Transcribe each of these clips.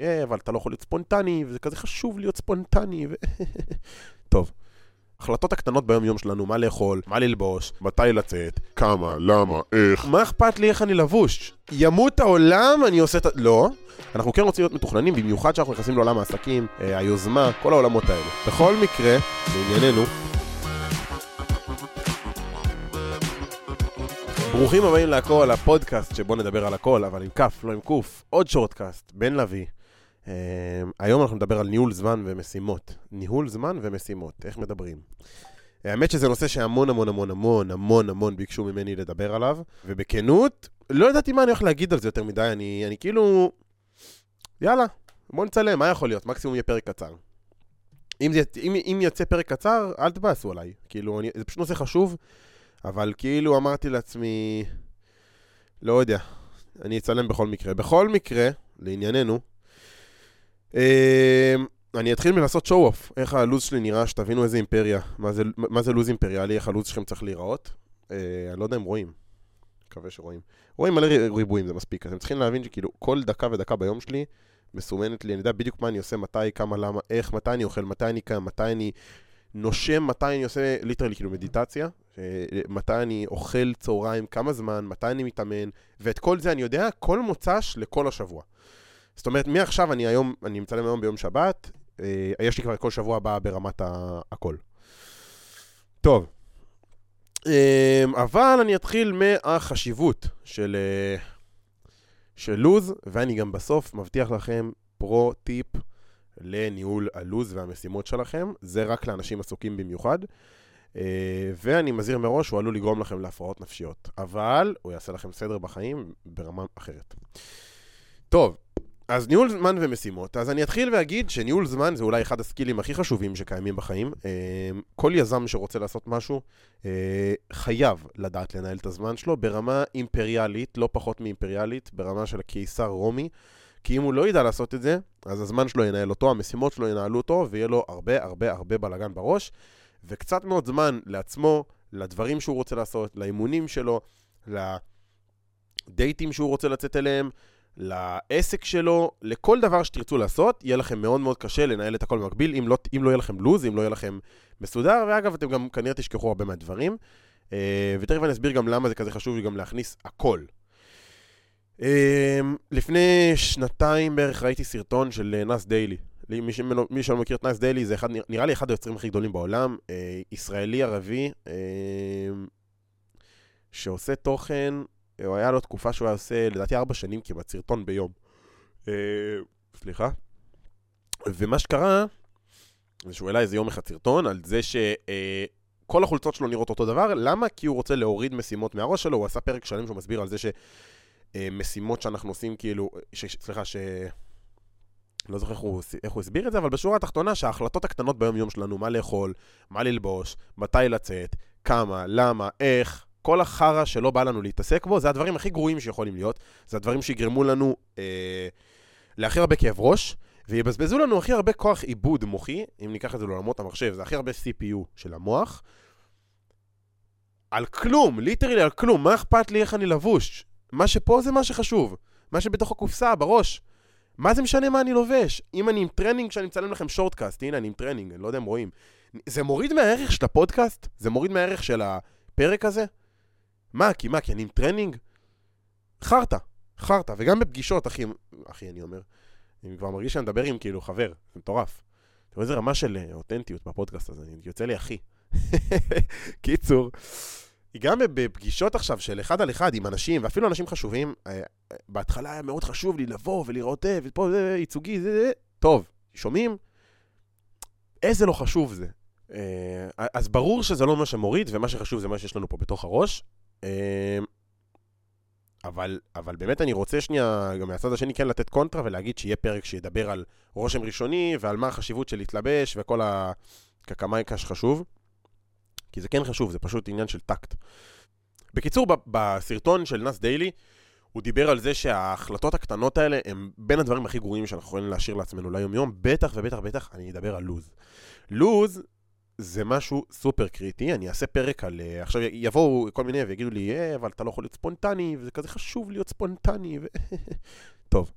אה, אבל אתה לא יכול להיות ספונטני, וזה כזה חשוב להיות ספונטני, ו... טוב. החלטות הקטנות ביום-יום שלנו, מה לאכול, מה ללבוש, מתי לצאת, כמה, למה, איך. מה אכפת לי איך אני לבוש? ימות העולם, אני עושה את ה... לא. אנחנו כן רוצים להיות מתוכננים, במיוחד שאנחנו נכנסים לעולם העסקים, אה, היוזמה, כל העולמות האלה. בכל מקרה, לענייננו, ברוכים הבאים להכל, הפודקאסט שבו נדבר על הכל, אבל עם כף, לא עם קוף. עוד שורטקאסט, בן לביא. Uh, היום אנחנו נדבר על ניהול זמן ומשימות. ניהול זמן ומשימות, איך מדברים. האמת שזה נושא שהמון המון המון המון המון המון ביקשו ממני לדבר עליו, ובכנות, לא ידעתי מה אני הולך להגיד על זה יותר מדי, אני, אני כאילו... יאללה, בוא נצלם, מה יכול להיות? מקסימום יהיה פרק קצר. אם, זה, אם, אם יצא פרק קצר, אל תבאסו עליי. כאילו, אני, זה פשוט נושא חשוב, אבל כאילו אמרתי לעצמי, לא יודע, אני אצלם בכל מקרה. בכל מקרה, לענייננו, אני אתחיל מלעשות אוף, איך הלו"ז שלי נראה, שתבינו איזה אימפריה, מה זה, מה זה לו"ז אימפריאלי, איך הלו"ז שלכם צריך להיראות. אה, אני לא יודע אם רואים, מקווה שרואים. רואים מלא ריבועים, זה מספיק. אתם צריכים להבין שכאילו כל דקה ודקה ביום שלי מסומנת לי, אני יודע בדיוק מה אני עושה, מתי, כמה, למה, איך, מתי אני אוכל, מתי אני קם, מתי אני נושם, מתי אני עושה literally כאילו מדיטציה, אה, מתי אני אוכל צהריים, כמה זמן, מתי אני מתאמן, ואת כל זה אני יודע כל מוצ"ש לכל השבוע. זאת אומרת, מעכשיו אני היום, אני מצלם היום ביום שבת, אה, יש לי כבר כל שבוע הבא ברמת הכל. טוב, אה, אבל אני אתחיל מהחשיבות של, אה, של לוז, ואני גם בסוף מבטיח לכם פרו-טיפ לניהול הלוז והמשימות שלכם. זה רק לאנשים עסוקים במיוחד. ואני מזהיר מראש, הוא עלול לגרום לכם להפרעות נפשיות. אבל הוא יעשה לכם סדר בחיים ברמה אחרת. טוב, אז ניהול זמן ומשימות. אז אני אתחיל ואגיד שניהול זמן זה אולי אחד הסקילים הכי חשובים שקיימים בחיים. כל יזם שרוצה לעשות משהו חייב לדעת לנהל את הזמן שלו ברמה אימפריאלית, לא פחות מאימפריאלית, ברמה של הקיסר רומי. כי אם הוא לא ידע לעשות את זה, אז הזמן שלו ינהל אותו, המשימות שלו ינהלו אותו, ויהיה לו הרבה הרבה הרבה בלאגן בראש, וקצת מאוד זמן לעצמו, לדברים שהוא רוצה לעשות, לאימונים שלו, לדייטים שהוא רוצה לצאת אליהם, לעסק שלו, לכל דבר שתרצו לעשות, יהיה לכם מאוד מאוד קשה לנהל את הכל במקביל, אם לא, אם לא יהיה לכם לו"ז, אם לא יהיה לכם מסודר, ואגב, אתם גם כנראה תשכחו הרבה מהדברים. אה, ותכף אני אסביר גם למה זה כזה חשוב לי גם להכניס הכל. אה, לפני שנתיים בערך ראיתי סרטון של נאס דיילי. מי, ש... מי שלא מכיר את נאס דיילי, זה אחד, נראה לי אחד היוצרים הכי גדולים בעולם, אה, ישראלי ערבי, שעושה תוכן הוא היה לו תקופה שהוא היה עושה, לדעתי ארבע שנים כמעט, סרטון ביום. אה, סליחה. ומה שקרה, זה שהוא העלה איזה יום אחד סרטון על זה שכל החולצות שלו נראות אותו דבר. למה? כי הוא רוצה להוריד משימות מהראש שלו, הוא עשה פרק שלם שהוא מסביר על זה שמשימות שאנחנו עושים כאילו, ש, סליחה, ש... לא זוכר איך הוא, איך הוא הסביר את זה, אבל בשורה התחתונה שההחלטות הקטנות ביום-יום שלנו, מה לאכול, מה ללבוש, מתי לצאת, כמה, למה, איך, כל החרא שלא בא לנו להתעסק בו, זה הדברים הכי גרועים שיכולים להיות. זה הדברים שיגרמו לנו אה, להכי הרבה כאב ראש, ויבזבזו לנו הכי הרבה כוח עיבוד מוחי, אם ניקח את זה לעולמות המחשב, זה הכי הרבה CPU של המוח. על כלום, literally על כלום, מה אכפת לי איך אני לבוש? מה שפה זה מה שחשוב. מה שבתוך הקופסה, בראש. מה זה משנה מה אני לובש? אם אני עם טרנינג, כשאני מצלם לכם שורטקאסט, הנה אני עם טרנינג, אני לא יודע אם רואים. זה מוריד מהערך של הפודקאסט? זה מוריד מהערך של הפרק הזה? מה, כי מה, כי אני עם טרנינג? חרטא, חרטא, וגם בפגישות, אחי, אחי, אני אומר, אני כבר מרגיש שאני מדבר עם כאילו חבר, זה מטורף. רואה איזה רמה של אה, אותנטיות בפודקאסט הזה, יוצא לי אחי. קיצור, גם בפגישות עכשיו של אחד על אחד עם אנשים, ואפילו אנשים חשובים, אה, אה, בהתחלה היה מאוד חשוב לי לבוא ולראות, ופה זה ייצוגי, זה, זה, טוב, שומעים? איזה לא חשוב זה. אז ברור שזה לא מה שמוריד, ומה שחשוב זה מה שיש לנו פה בתוך הראש, אבל, אבל באמת אני רוצה שנייה, גם מהצד השני כן לתת קונטרה ולהגיד שיהיה פרק שידבר על רושם ראשוני ועל מה החשיבות של להתלבש וכל הקקמייקה שחשוב. כי זה כן חשוב, זה פשוט עניין של טקט. בקיצור, בסרטון של נאס דיילי, הוא דיבר על זה שההחלטות הקטנות האלה הם בין הדברים הכי גרועים שאנחנו יכולים להשאיר לעצמנו ליום-יום, בטח ובטח ובטח אני אדבר על לוז. לוז זה משהו סופר קריטי, אני אעשה פרק על... אה, עכשיו יבואו כל מיני ויגידו לי, אה, אבל אתה לא יכול להיות ספונטני, וזה כזה חשוב להיות ספונטני. ו... טוב,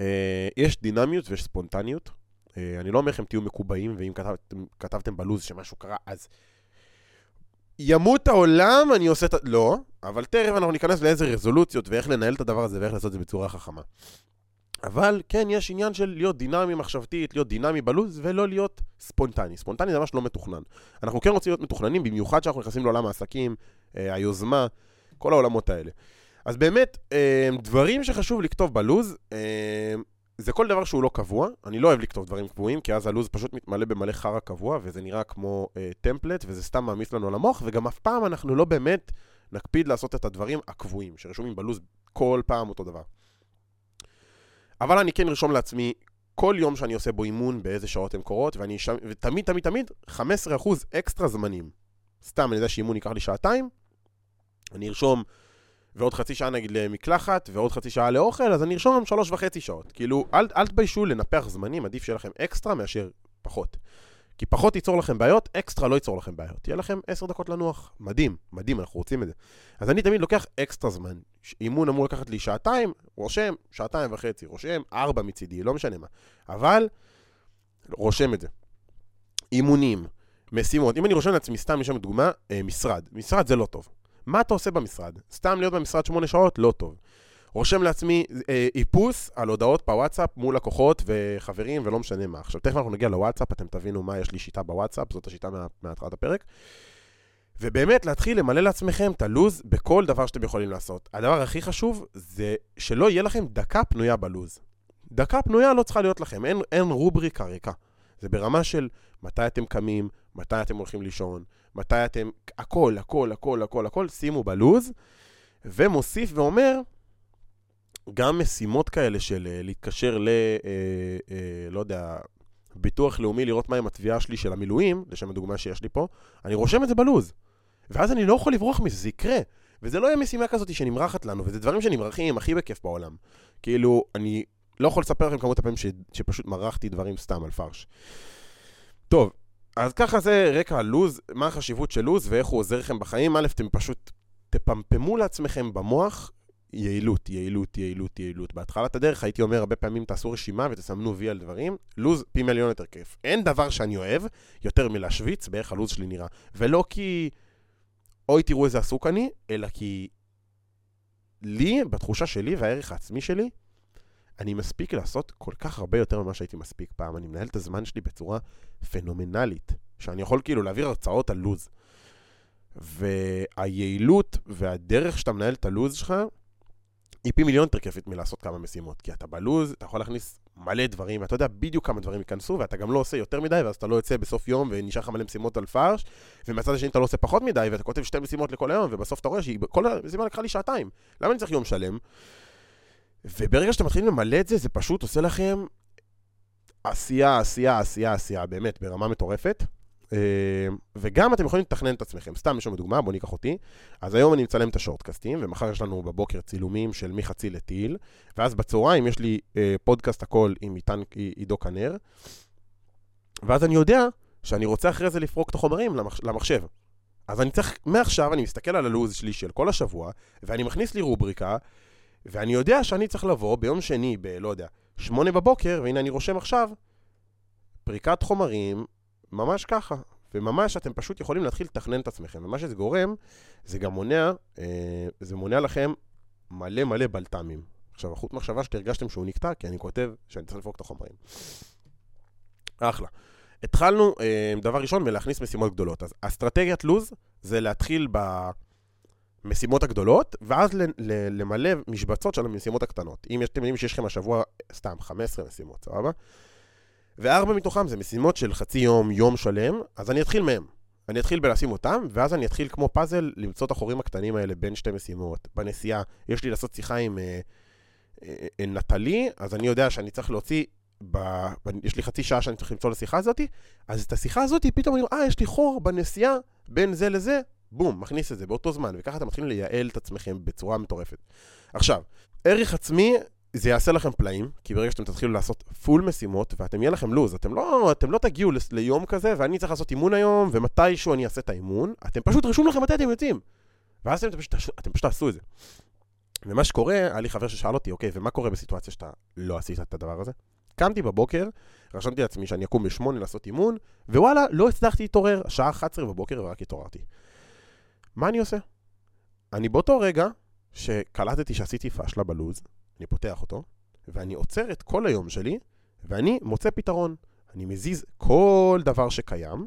אה, יש דינמיות ויש ספונטניות. אה, אני לא אומר לכם תהיו מקובעים, ואם כתבתם, כתבתם בלוז שמשהו קרה, אז ימות העולם, אני עושה את ה... לא, אבל תכף אנחנו ניכנס לאיזה רזולוציות ואיך לנהל את הדבר הזה ואיך לעשות את זה בצורה חכמה. אבל כן, יש עניין של להיות דינמי מחשבתית, להיות דינמי בלוז, ולא להיות ספונטני. ספונטני זה ממש לא מתוכנן. אנחנו כן רוצים להיות מתוכננים, במיוחד כשאנחנו נכנסים לעולם העסקים, אה, היוזמה, כל העולמות האלה. אז באמת, אה, דברים שחשוב לכתוב בלוז, אה, זה כל דבר שהוא לא קבוע. אני לא אוהב לכתוב דברים קבועים, כי אז הלוז פשוט מתמלא במלא חרא קבוע, וזה נראה כמו טמפלט, וזה סתם מעמיס לנו על המוח, וגם אף פעם אנחנו לא באמת נקפיד לעשות את הדברים הקבועים, שרשומים בלוז כל פעם אותו דבר. אבל אני כן ארשום לעצמי כל יום שאני עושה בו אימון, באיזה שעות הן קורות, ואני שם, ותמיד, תמיד, תמיד, 15% אקסטרה זמנים. סתם, אני יודע שאימון ייקח לי שעתיים, אני ארשום ועוד חצי שעה נגיד למקלחת, ועוד חצי שעה לאוכל, אז אני ארשום שלוש וחצי שעות. כאילו, אל, אל תביישו לנפח זמנים, עדיף שיהיה לכם אקסטרה מאשר פחות. כי פחות ייצור לכם בעיות, אקסטרה לא ייצור לכם בעיות. יהיה לכם עשר דקות לנוח. מדהים, מדהים, אנחנו רוצים את זה. אז אני תמיד לוקח אקסטרה זמן. אימון אמור לקחת לי שעתיים, רושם, שעתיים וחצי, רושם, ארבע מצידי, לא משנה מה. אבל, רושם את זה. אימונים, משימות. אם אני רושם לעצמי, סתם לשם דוגמה, אה, משרד. משרד זה לא טוב. מה אתה עושה במשרד? סתם להיות במשרד שמונה שעות? לא טוב. רושם לעצמי אה, איפוס על הודעות בוואטסאפ מול לקוחות וחברים ולא משנה מה. עכשיו, תכף אנחנו נגיע לוואטסאפ, אתם תבינו מה יש לי שיטה בוואטסאפ, זאת השיטה מה, מהתחלת הפרק. ובאמת להתחיל למלא לעצמכם את הלוז בכל דבר שאתם יכולים לעשות. הדבר הכי חשוב זה שלא יהיה לכם דקה פנויה בלוז. דקה פנויה לא צריכה להיות לכם, אין, אין רובריקה ריקה. זה ברמה של מתי אתם קמים, מתי אתם הולכים לישון, מתי אתם... הכל, הכל, הכל, הכל, הכל, שימו בלוז, ומוסיף ואומר, גם משימות כאלה של uh, להתקשר ל... uh, uh, לא יודע, ביטוח לאומי, לראות מה עם התביעה שלי של המילואים, לשם הדוגמה שיש לי פה, אני רושם את זה בלוז. ואז אני לא יכול לברוח מזה, זה יקרה. וזה לא יהיה משימה כזאת שנמרחת לנו, וזה דברים שנמרחים הכי בכיף בעולם. כאילו, אני לא יכול לספר לכם כמות הפעמים ש... שפשוט מרחתי דברים סתם על פרש. טוב, אז ככה זה רקע הלוז, מה החשיבות של לוז ואיך הוא עוזר לכם בחיים. א', אתם פשוט תפמפמו לעצמכם במוח יעילות, יעילות, יעילות, יעילות. בהתחלת הדרך הייתי אומר הרבה פעמים תעשו רשימה ותסמנו וי על דברים, לוז פי מיליון יותר כיף. אין דבר שאני אוהב יותר מלהשוויץ באיך הלוז שלי נראה. ולא כי אוי תראו איזה עסוק אני, אלא כי לי, בתחושה שלי והערך העצמי שלי, אני מספיק לעשות כל כך הרבה יותר ממה שהייתי מספיק פעם. אני מנהל את הזמן שלי בצורה פנומנלית, שאני יכול כאילו להעביר הרצאות על לוז. והיעילות והדרך שאתה מנהל את הלוז שלך, היא פי מיליון יותר כיפית מלעשות כמה משימות. כי אתה בלוז, אתה יכול להכניס מלא דברים, ואתה יודע בדיוק כמה דברים ייכנסו, ואתה גם לא עושה יותר מדי, ואז אתה לא יוצא בסוף יום ונשאר לך מלא משימות על פרש, ומצד השני אתה לא עושה פחות מדי, ואתה כותב שתי משימות לכל היום, ובסוף אתה רואה שכל המשימה לקחה לי שעתיים. למה אני צריך יום שלם? וברגע שאתם מתחילים למלא את זה, זה פשוט עושה לכם עשייה, עשייה, עשייה, עשייה, באמת, ברמה מטורפת. אה, וגם אתם יכולים לתכנן את עצמכם. סתם, יש לנו דוגמה, בואו ניקח אותי. אז היום אני מצלם את השורטקאסטים, ומחר יש לנו בבוקר צילומים של מחצי לטיל, ואז בצהריים יש לי אה, פודקאסט הכל עם עידו כנר, ואז אני יודע שאני רוצה אחרי זה לפרוק את החומרים למח, למחשב. אז אני צריך, מעכשיו אני מסתכל על הלו"ז שלי של כל השבוע, ואני מכניס לי רובריקה, ואני יודע שאני צריך לבוא ביום שני, ב... לא יודע, שמונה בבוקר, והנה אני רושם עכשיו, פריקת חומרים, ממש ככה. וממש אתם פשוט יכולים להתחיל לתכנן את עצמכם. ומה שזה גורם, זה גם מונע, אה, זה מונע לכם מלא מלא בלת"מים. עכשיו, החוט מחשבה שתרגשתם שהוא נקטע, כי אני כותב שאני צריך לפרוק את החומרים. אחלה. התחלנו, אה, דבר ראשון, מלהכניס משימות גדולות. אז אסטרטגיית לוז זה להתחיל ב... המשימות הגדולות, ואז למלא משבצות של המשימות הקטנות. אם אתם יודעים שיש לכם השבוע, סתם, 15 משימות, סבבה? וארבע מתוכם זה משימות של חצי יום, יום שלם, אז אני אתחיל מהם. אני אתחיל בלשים אותם, ואז אני אתחיל כמו פאזל למצוא את החורים הקטנים האלה בין שתי משימות. בנסיעה, יש לי לעשות שיחה עם אה, אה, אה, נטלי, אז אני יודע שאני צריך להוציא, ב, ב, יש לי חצי שעה שאני צריך למצוא לשיחה הזאת, אז את השיחה הזאת, פתאום אני אומר, אה, יש לי חור בנסיעה בין זה לזה, בום, מכניס את זה באותו זמן, וככה אתם מתחילים לייעל את עצמכם בצורה מטורפת. עכשיו, ערך עצמי, זה יעשה לכם פלאים, כי ברגע שאתם תתחילו לעשות פול משימות, ואתם יהיה לכם לוז, אתם לא, אתם לא תגיעו ליום כזה, ואני צריך לעשות אימון היום, ומתישהו אני אעשה את האימון, אתם פשוט רשום לכם מתי אתם יוצאים. ואז אתם פשוט, אתם פשוט תעשו את זה. ומה שקורה, היה לי חבר ששאל אותי, אוקיי, ומה קורה בסיטואציה שאתה לא עשית את הדבר הזה? קמתי בבוקר, רשמתי לעצמי שאני אקום בשמונה לעשות אימון, ווואלה, לא הצלחתי להתעורר, השעה 11 בבוקר ורק התעוררתי. מה אני עושה? אני באותו רגע שקלטתי שעשיתי פאשלה בלוז, אני פותח אותו, ואני עוצר את כל היום שלי, ואני מוצא פתרון. אני מזיז כל דבר שקיים,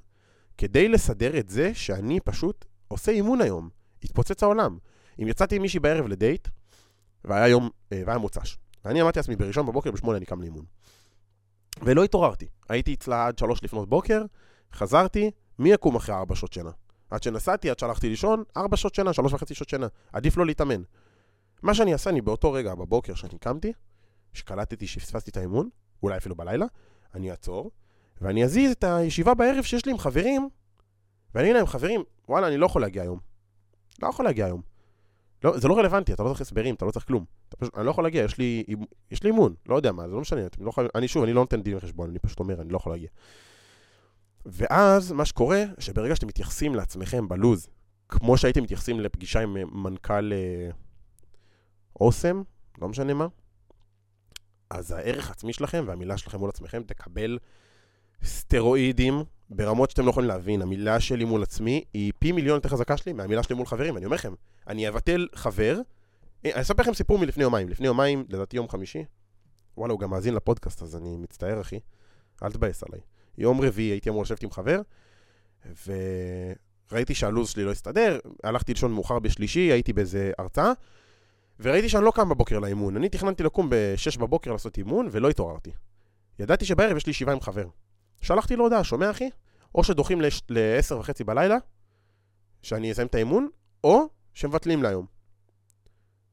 כדי לסדר את זה שאני פשוט עושה אימון היום. התפוצץ העולם. אם יצאתי עם מישהי בערב לדייט, והיה יום, אה, והיה מוצ"ש, ואני אמרתי לעצמי, בראשון בבוקר, בשמונה אני קם לאימון. ולא התעוררתי. הייתי אצלה עד שלוש לפנות בוקר, חזרתי, מי יקום אחרי ארבע שעות שינה? עד שנסעתי, עד שהלכתי לישון, ארבע שעות שינה, שלוש וחצי שעות שינה. עדיף לא להתאמן. מה שאני אעשה, אני באותו רגע, בבוקר שאני קמתי, שקלטתי שפספסתי את האימון, אולי אפילו בלילה, אני אעצור, ואני אזיז את הישיבה בערב שיש לי עם חברים, ואני אגיד להם, חברים, וואלה, אני לא יכול להגיע היום. לא יכול להגיע היום. לא, זה לא רלוונטי, אתה לא צריך הסברים, אתה לא צריך כלום. פשוט, אני לא יכול להגיע, יש לי, יש לי אימון, לא יודע מה, זה לא משנה, לא יכול, אני שוב, אני לא נותן דין וחשבון, אני פשוט אומר, אני לא יכול להגיע. ואז מה שקורה, שברגע שאתם מתייחסים לעצמכם בלוז, כמו שהייתם מתייחסים לפגישה עם אה, מנכ"ל אה, אוסם, לא משנה מה, אז הערך העצמי שלכם והמילה שלכם מול עצמכם תקבל סטרואידים ברמות שאתם לא יכולים להבין. המילה שלי מול עצמי היא פי מיליון יותר חזקה שלי מהמילה שלי מול חברים. אני אומר לכם, אני אבטל חבר. אה, אני אספר לכם סיפור מלפני יומיים. לפני יומיים, לדעתי יום חמישי, וואלה, הוא גם מאזין לפודקאסט, אז אני מצטער, אחי. אל תבאס עליי. יום רביעי הייתי אמור לשבת עם חבר, וראיתי שהלו"ז שלי לא הסתדר, הלכתי לישון מאוחר בשלישי, הייתי באיזה הרצאה, וראיתי שאני לא קם בבוקר לאימון. אני תכננתי לקום ב-6 בבוקר לעשות אימון, ולא התעוררתי. ידעתי שבערב יש לי ישיבה עם חבר. שלחתי לו הודעה, שומע אחי? או שדוחים ל-10 וחצי בלילה, שאני אסיים את האימון, או שמבטלים להיום.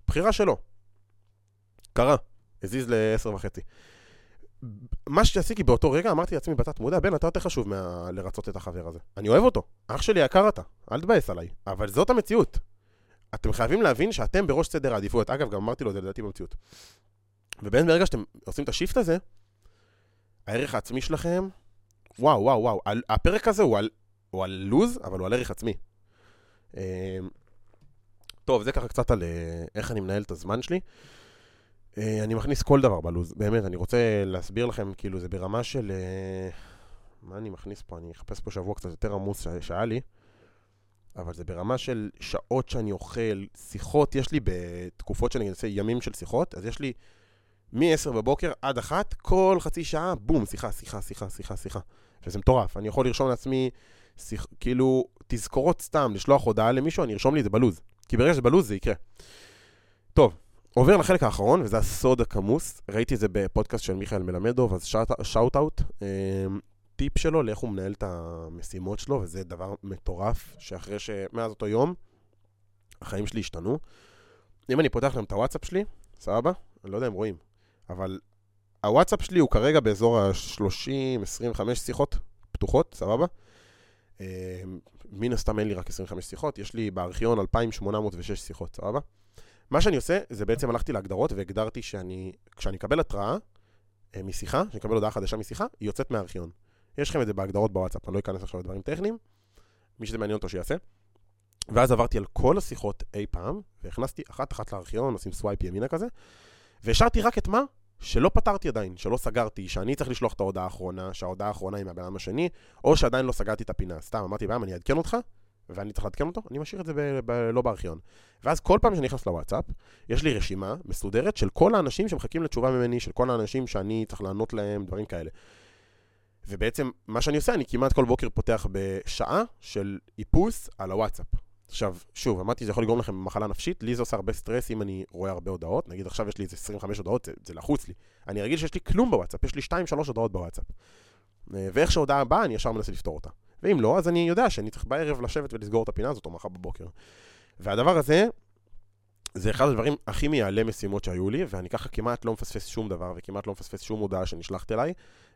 בחירה שלו. קרה, הזיז ל-10 וחצי. מה שעשיתי באותו רגע, אמרתי לעצמי בתת מודע, בן, אתה יותר חשוב מה... לרצות את החבר הזה. אני אוהב אותו. אח שלי יקר אתה, אל תבאס עליי. אבל זאת המציאות. אתם חייבים להבין שאתם בראש סדר העדיפויות. אגב, גם אמרתי לו את זה לדעתי במציאות. ובין ברגע שאתם עושים את השיפט הזה, הערך העצמי שלכם, וואו, וואו, וואו. הפרק הזה הוא על, הוא על לוז, אבל הוא על ערך עצמי. אמ, טוב, זה ככה קצת על אה, איך אני מנהל את הזמן שלי. אה, אני מכניס כל דבר בלוז, באמת, אני רוצה להסביר לכם, כאילו, זה ברמה של... אה, מה אני מכניס פה? אני אחפש פה שבוע קצת יותר עמוס שהיה לי, אבל זה ברמה של שעות שאני אוכל, שיחות, יש לי בתקופות שאני עושה ימים של שיחות, אז יש לי מ-10 בבוקר עד 1, כל חצי שעה, בום, שיחה, שיחה, שיחה, שיחה, שיחה. וזה מטורף, אני יכול לרשום לעצמי, שיח, כאילו, תזכורות סתם, לשלוח הודעה למישהו, אני ארשום לי את זה בלוז. כי ברגע שזה בלוז זה יקרה. טוב, עובר לחלק האחרון, וזה הסוד הכמוס. ראיתי את זה בפודקאסט של מיכאל מלמדוב, אז שאוט אאוט. אמ, טיפ שלו לאיך הוא מנהל את המשימות שלו, וזה דבר מטורף, שאחרי ש... מאז אותו יום, החיים שלי השתנו. אם אני פותח להם את הוואטסאפ שלי, סבבה? אני לא יודע אם רואים, אבל הוואטסאפ שלי הוא כרגע באזור ה-30-25 שיחות פתוחות, סבבה? אמ, מן הסתם אין לי רק 25 שיחות, יש לי בארכיון 2,806 שיחות, סבבה? מה שאני עושה, זה בעצם הלכתי להגדרות והגדרתי שאני, כשאני אקבל התראה אה, משיחה, כשאני אקבל הודעה חדשה משיחה, היא יוצאת מהארכיון. יש לכם את זה בהגדרות בוואטסאפ, אני לא אכנס עכשיו לדברים טכניים, מי שזה מעניין אותו שיעשה. ואז עברתי על כל השיחות אי פעם, והכנסתי אחת-אחת לארכיון, עושים swipe ימינה כזה, והשארתי רק את מה שלא פתרתי עדיין, שלא סגרתי, שאני צריך לשלוח את ההודעה האחרונה, שההודעה האחרונה היא מהבן אדם השני, או שעדיין לא סגרתי את הפינה. סתם, אמרתי, בעם, אני אעדכן אותך, ואני צריך לעדכן אותו, אני משאיר את זה ב- ב- לא בארכיון. ואז כל פעם שאני נכנס לוואטסאפ, יש לי רשימה מסודרת של כל האנשים שמחכים לתשובה ממני, של כל האנשים שאני צריך לענות להם, דברים כאלה. ובעצם, מה שאני עושה, אני כמעט כל בוקר פותח בשעה של איפוס על הוואטסאפ. עכשיו, שוב, אמרתי, זה יכול לגרום לכם מחלה נפשית, לי זה עושה הרבה סטרס אם אני רואה הרבה הודעות, נגיד עכשיו יש לי איזה 25 הודעות, זה, זה לחוץ לי. אני רגיל שיש לי כלום בוואטסאפ, יש לי 2-3 הודעות בוואטסאפ. אה, ואיך שההודעה באה, אני ישר מנסה לפתור אותה. ואם לא, אז אני יודע שאני צריך בערב לשבת ולסגור את הפינה הזאת או מחר בבוקר. והדבר הזה, זה אחד הדברים הכי מייעלי משימות שהיו לי, ואני ככה כמעט לא מפספס שום דבר, וכמעט לא מפספס שום הודעה שנשלחת אליי,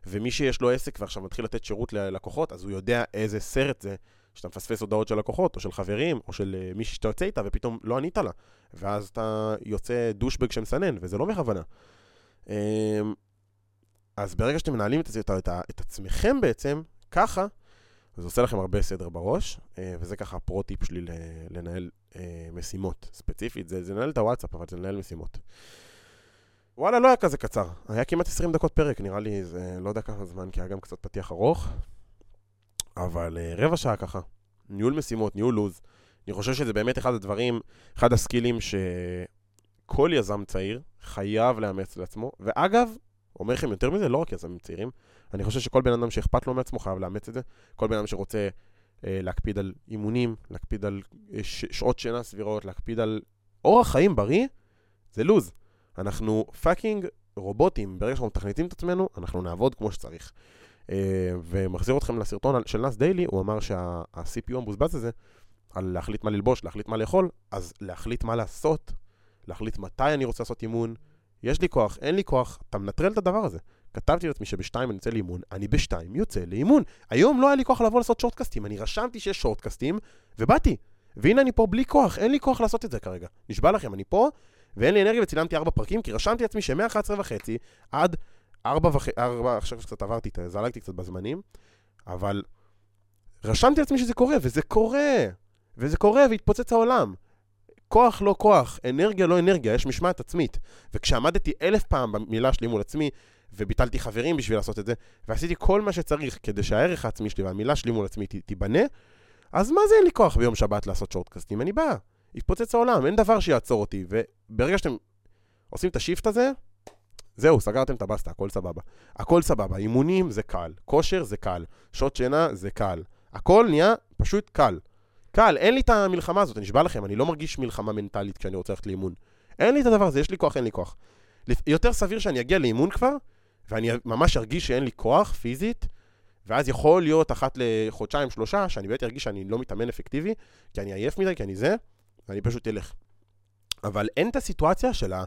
ומי שיש לו עסק ועכשיו מתחיל לתת שירות ללקוחות, אז הוא יודע איזה סרט זה שאתה מפספס הודעות של לקוחות, או של חברים, או של uh, מישהי שאתה יוצא איתה, ופתאום לא ענית לה, ואז אתה יוצא דושבג שמסנן, וזה לא בכוונה. Um, אז ברגע שאתם מנהלים את, את, את, את עצמכם בעצם, ככה, וזה עושה לכם הרבה סדר בראש, אה, וזה ככה הפרו-טיפ שלי לנהל אה, משימות ספציפית. זה, זה לנהל את הוואטסאפ, אבל זה לנהל משימות. וואלה, לא היה כזה קצר. היה כמעט 20 דקות פרק, נראה לי, זה לא יודע כמה זמן, כי היה גם קצת פתיח ארוך. אבל אה, רבע שעה ככה. ניהול משימות, ניהול לוז. אני חושב שזה באמת אחד הדברים, אחד הסקילים שכל יזם צעיר חייב לאמץ לעצמו. ואגב, אומר לכם יותר מזה, לא רק יזמים צעירים, אני חושב שכל בן אדם שאכפת לו מעצמו חייב לאמץ את זה. כל בן אדם שרוצה אה, להקפיד על אימונים, להקפיד על אה, ש- שעות שינה סבירות, להקפיד על אורח חיים בריא, זה לוז. אנחנו fucking רובוטים, ברגע שאנחנו מתכנתים את עצמנו, אנחנו נעבוד כמו שצריך. אה, ומחזיר אתכם לסרטון של Nas Daily, הוא אמר שה-CPU המבוזבז הזה, על להחליט מה ללבוש, להחליט מה לאכול, אז להחליט מה לעשות, להחליט מתי אני רוצה לעשות אימון, יש לי כוח, אין לי כוח, אתה מנטרל את הדבר הזה. כתבתי לעצמי שבשתיים אני יוצא לאימון, אני בשתיים יוצא לאימון. היום לא היה לי כוח לבוא לעשות שורטקאסטים, אני רשמתי שיש שורטקאסטים, ובאתי. והנה אני פה בלי כוח, אין לי כוח לעשות את זה כרגע. נשבע לכם, אני פה, ואין לי אנרגיה וצילמתי ארבע פרקים, כי רשמתי לעצמי שמ-11 וחצי עד ארבע וחצי, ארבע, עכשיו שקצת עברתי, זלגתי קצת בזמנים, אבל רשמתי לעצמי שזה קורה, וזה קורה. וזה קורה, והתפוצץ העולם. כוח לא כוח, אנרגיה לא אנרגיה, יש משמעת עצמית. וכשעמדתי אלף פעם במילה שלי מול עצמי, וביטלתי חברים בשביל לעשות את זה, ועשיתי כל מה שצריך כדי שהערך העצמי שלי והמילה שלי מול עצמי תיבנה, אז מה זה אין לי כוח ביום שבת לעשות שורטקאסטים? אני בא, יתפוצץ העולם, אין דבר שיעצור אותי, וברגע שאתם עושים את השיפט הזה, זהו, סגרתם את הבסטה, הכל סבבה. הכל סבבה, אימונים זה קל, כושר זה קל, שעות שינה זה קל. הכל נהיה פשוט קל. קל, אין לי את המלחמה הזאת, אני נשבע לכם, אני לא מרגיש מלחמה מנטלית כשאני רוצה ללכת לאימון. אין לי את הדבר הזה, יש לי כוח, אין לי כוח. יותר סביר שאני אגיע לאימון כבר, ואני ממש ארגיש שאין לי כוח פיזית, ואז יכול להיות אחת לחודשיים, שלושה, שאני באמת ארגיש שאני לא מתאמן אפקטיבי, כי אני עייף מדי, כי אני זה, ואני פשוט אלך. אבל אין את הסיטואציה של ה...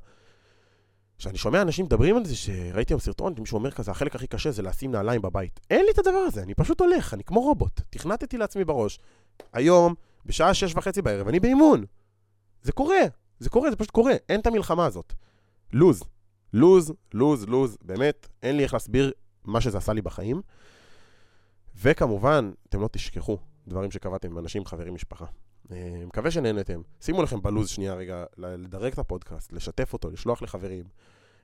שאני שומע אנשים מדברים על זה, שראיתי היום סרטון, מישהו אומר כזה, החלק הכי קשה זה לשים נעליים בבית. אין לי את הדבר הזה, אני פשוט הולך, אני כמו רובוט. תכנתתי לעצמי בראש. היום, בשעה שש וחצי בערב, אני באימון. זה קורה, זה קורה, זה פשוט קורה, אין את המלחמה הזאת. לוז, לוז, לוז, לוז, באמת, אין לי איך להסביר מה שזה עשה לי בחיים. וכמובן, אתם לא תשכחו דברים שקבעתם עם אנשים, חברים, משפחה. אה, מקווה שנהנתם. שימו לכם בלוז שנייה רגע, לדרג את הפודקאסט, לשתף אותו, לשלוח לחברים.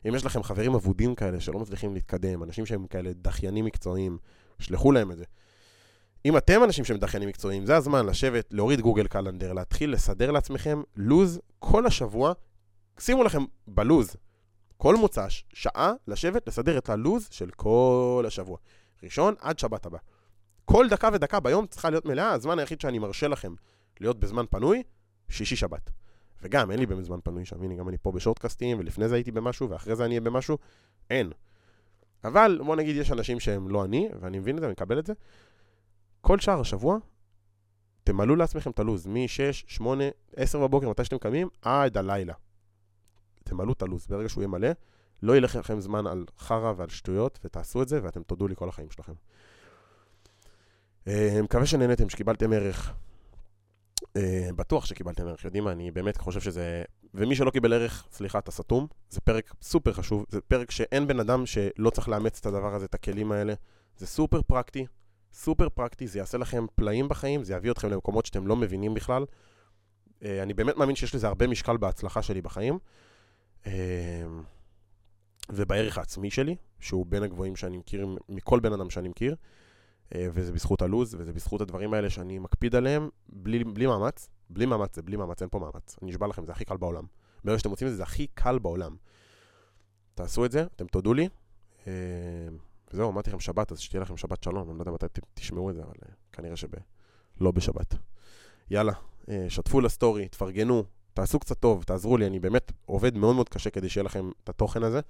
אם יש לכם חברים אבודים כאלה שלא מצליחים להתקדם, אנשים שהם כאלה דחיינים מקצועיים, שלחו להם את זה. אם אתם אנשים שהם דחיינים מקצועיים, זה הזמן לשבת, להוריד גוגל קלנדר, להתחיל לסדר לעצמכם לוז כל השבוע. שימו לכם בלוז, כל מוצ"ש, שעה לשבת, לסדר את הלוז של כל השבוע. ראשון עד שבת הבא. כל דקה ודקה ביום צריכה להיות מלאה, הזמן היחיד שאני מרשה לכם להיות בזמן פנוי, שישי שבת. וגם, אין לי באמת זמן פנוי שם, הנה, גם אני פה בשורטקאסטים, ולפני זה הייתי במשהו, ואחרי זה אני אהיה במשהו, אין. אבל, בוא נגיד, יש אנשים שהם לא אני, ואני מבין את זה, אני מקבל את זה. כל שער השבוע, תמלאו לעצמכם את הלו"ז, מ-6, 8, 10 בבוקר, מתי שאתם קמים, עד הלילה. תמלאו את הלו"ז, ברגע שהוא יהיה מלא, לא ילך לכם זמן על חרא ועל שטויות, ותעשו את זה, ואתם תודו לי כל החיים שלכם. אה, מקווה שנהנתם, שקיבלתם ערך. Uh, בטוח שקיבלתם ערך, יודעים מה, אני באמת חושב שזה... ומי שלא קיבל ערך, סליחה, אתה סתום. זה פרק סופר חשוב, זה פרק שאין בן אדם שלא צריך לאמץ את הדבר הזה, את הכלים האלה. זה סופר פרקטי, סופר פרקטי, זה יעשה לכם פלאים בחיים, זה יביא אתכם למקומות שאתם לא מבינים בכלל. Uh, אני באמת מאמין שיש לזה הרבה משקל בהצלחה שלי בחיים. Uh, ובערך העצמי שלי, שהוא בין הגבוהים שאני מכיר מכל בן אדם שאני מכיר. אה, וזה בזכות הלוז, וזה בזכות הדברים האלה שאני מקפיד עליהם בלי, בלי מאמץ. בלי מאמץ, זה בלי מאמץ, אין פה מאמץ. אני נשבע לכם, זה הכי קל בעולם. ברגע שאתם מוצאים את זה, זה הכי קל בעולם. תעשו את זה, אתם תודו לי. אה, וזהו, אמרתי לכם שבת, אז שתהיה לכם שבת שלום. אני לא יודע מתי תשמעו את זה, אבל אה, כנראה שלא בשבת. יאללה, שתפו לסטורי, תפרגנו, תעשו קצת טוב, תעזרו לי, אני באמת עובד מאוד מאוד קשה כדי שיהיה לכם את התוכן הזה.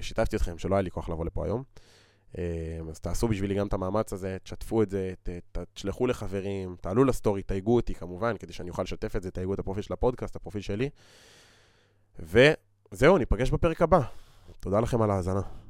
שיתפתי אתכם שלא היה לי כוח לבוא לפה היום. אז תעשו בשבילי גם את המאמץ הזה, תשתפו את זה, תשלחו לחברים, תעלו לסטורי, תייגו אותי כמובן, כדי שאני אוכל לשתף את זה, תייגו את הפרופיל של הפודקאסט, הפרופיל שלי. וזהו, ניפגש בפרק הבא. תודה לכם על ההאזנה.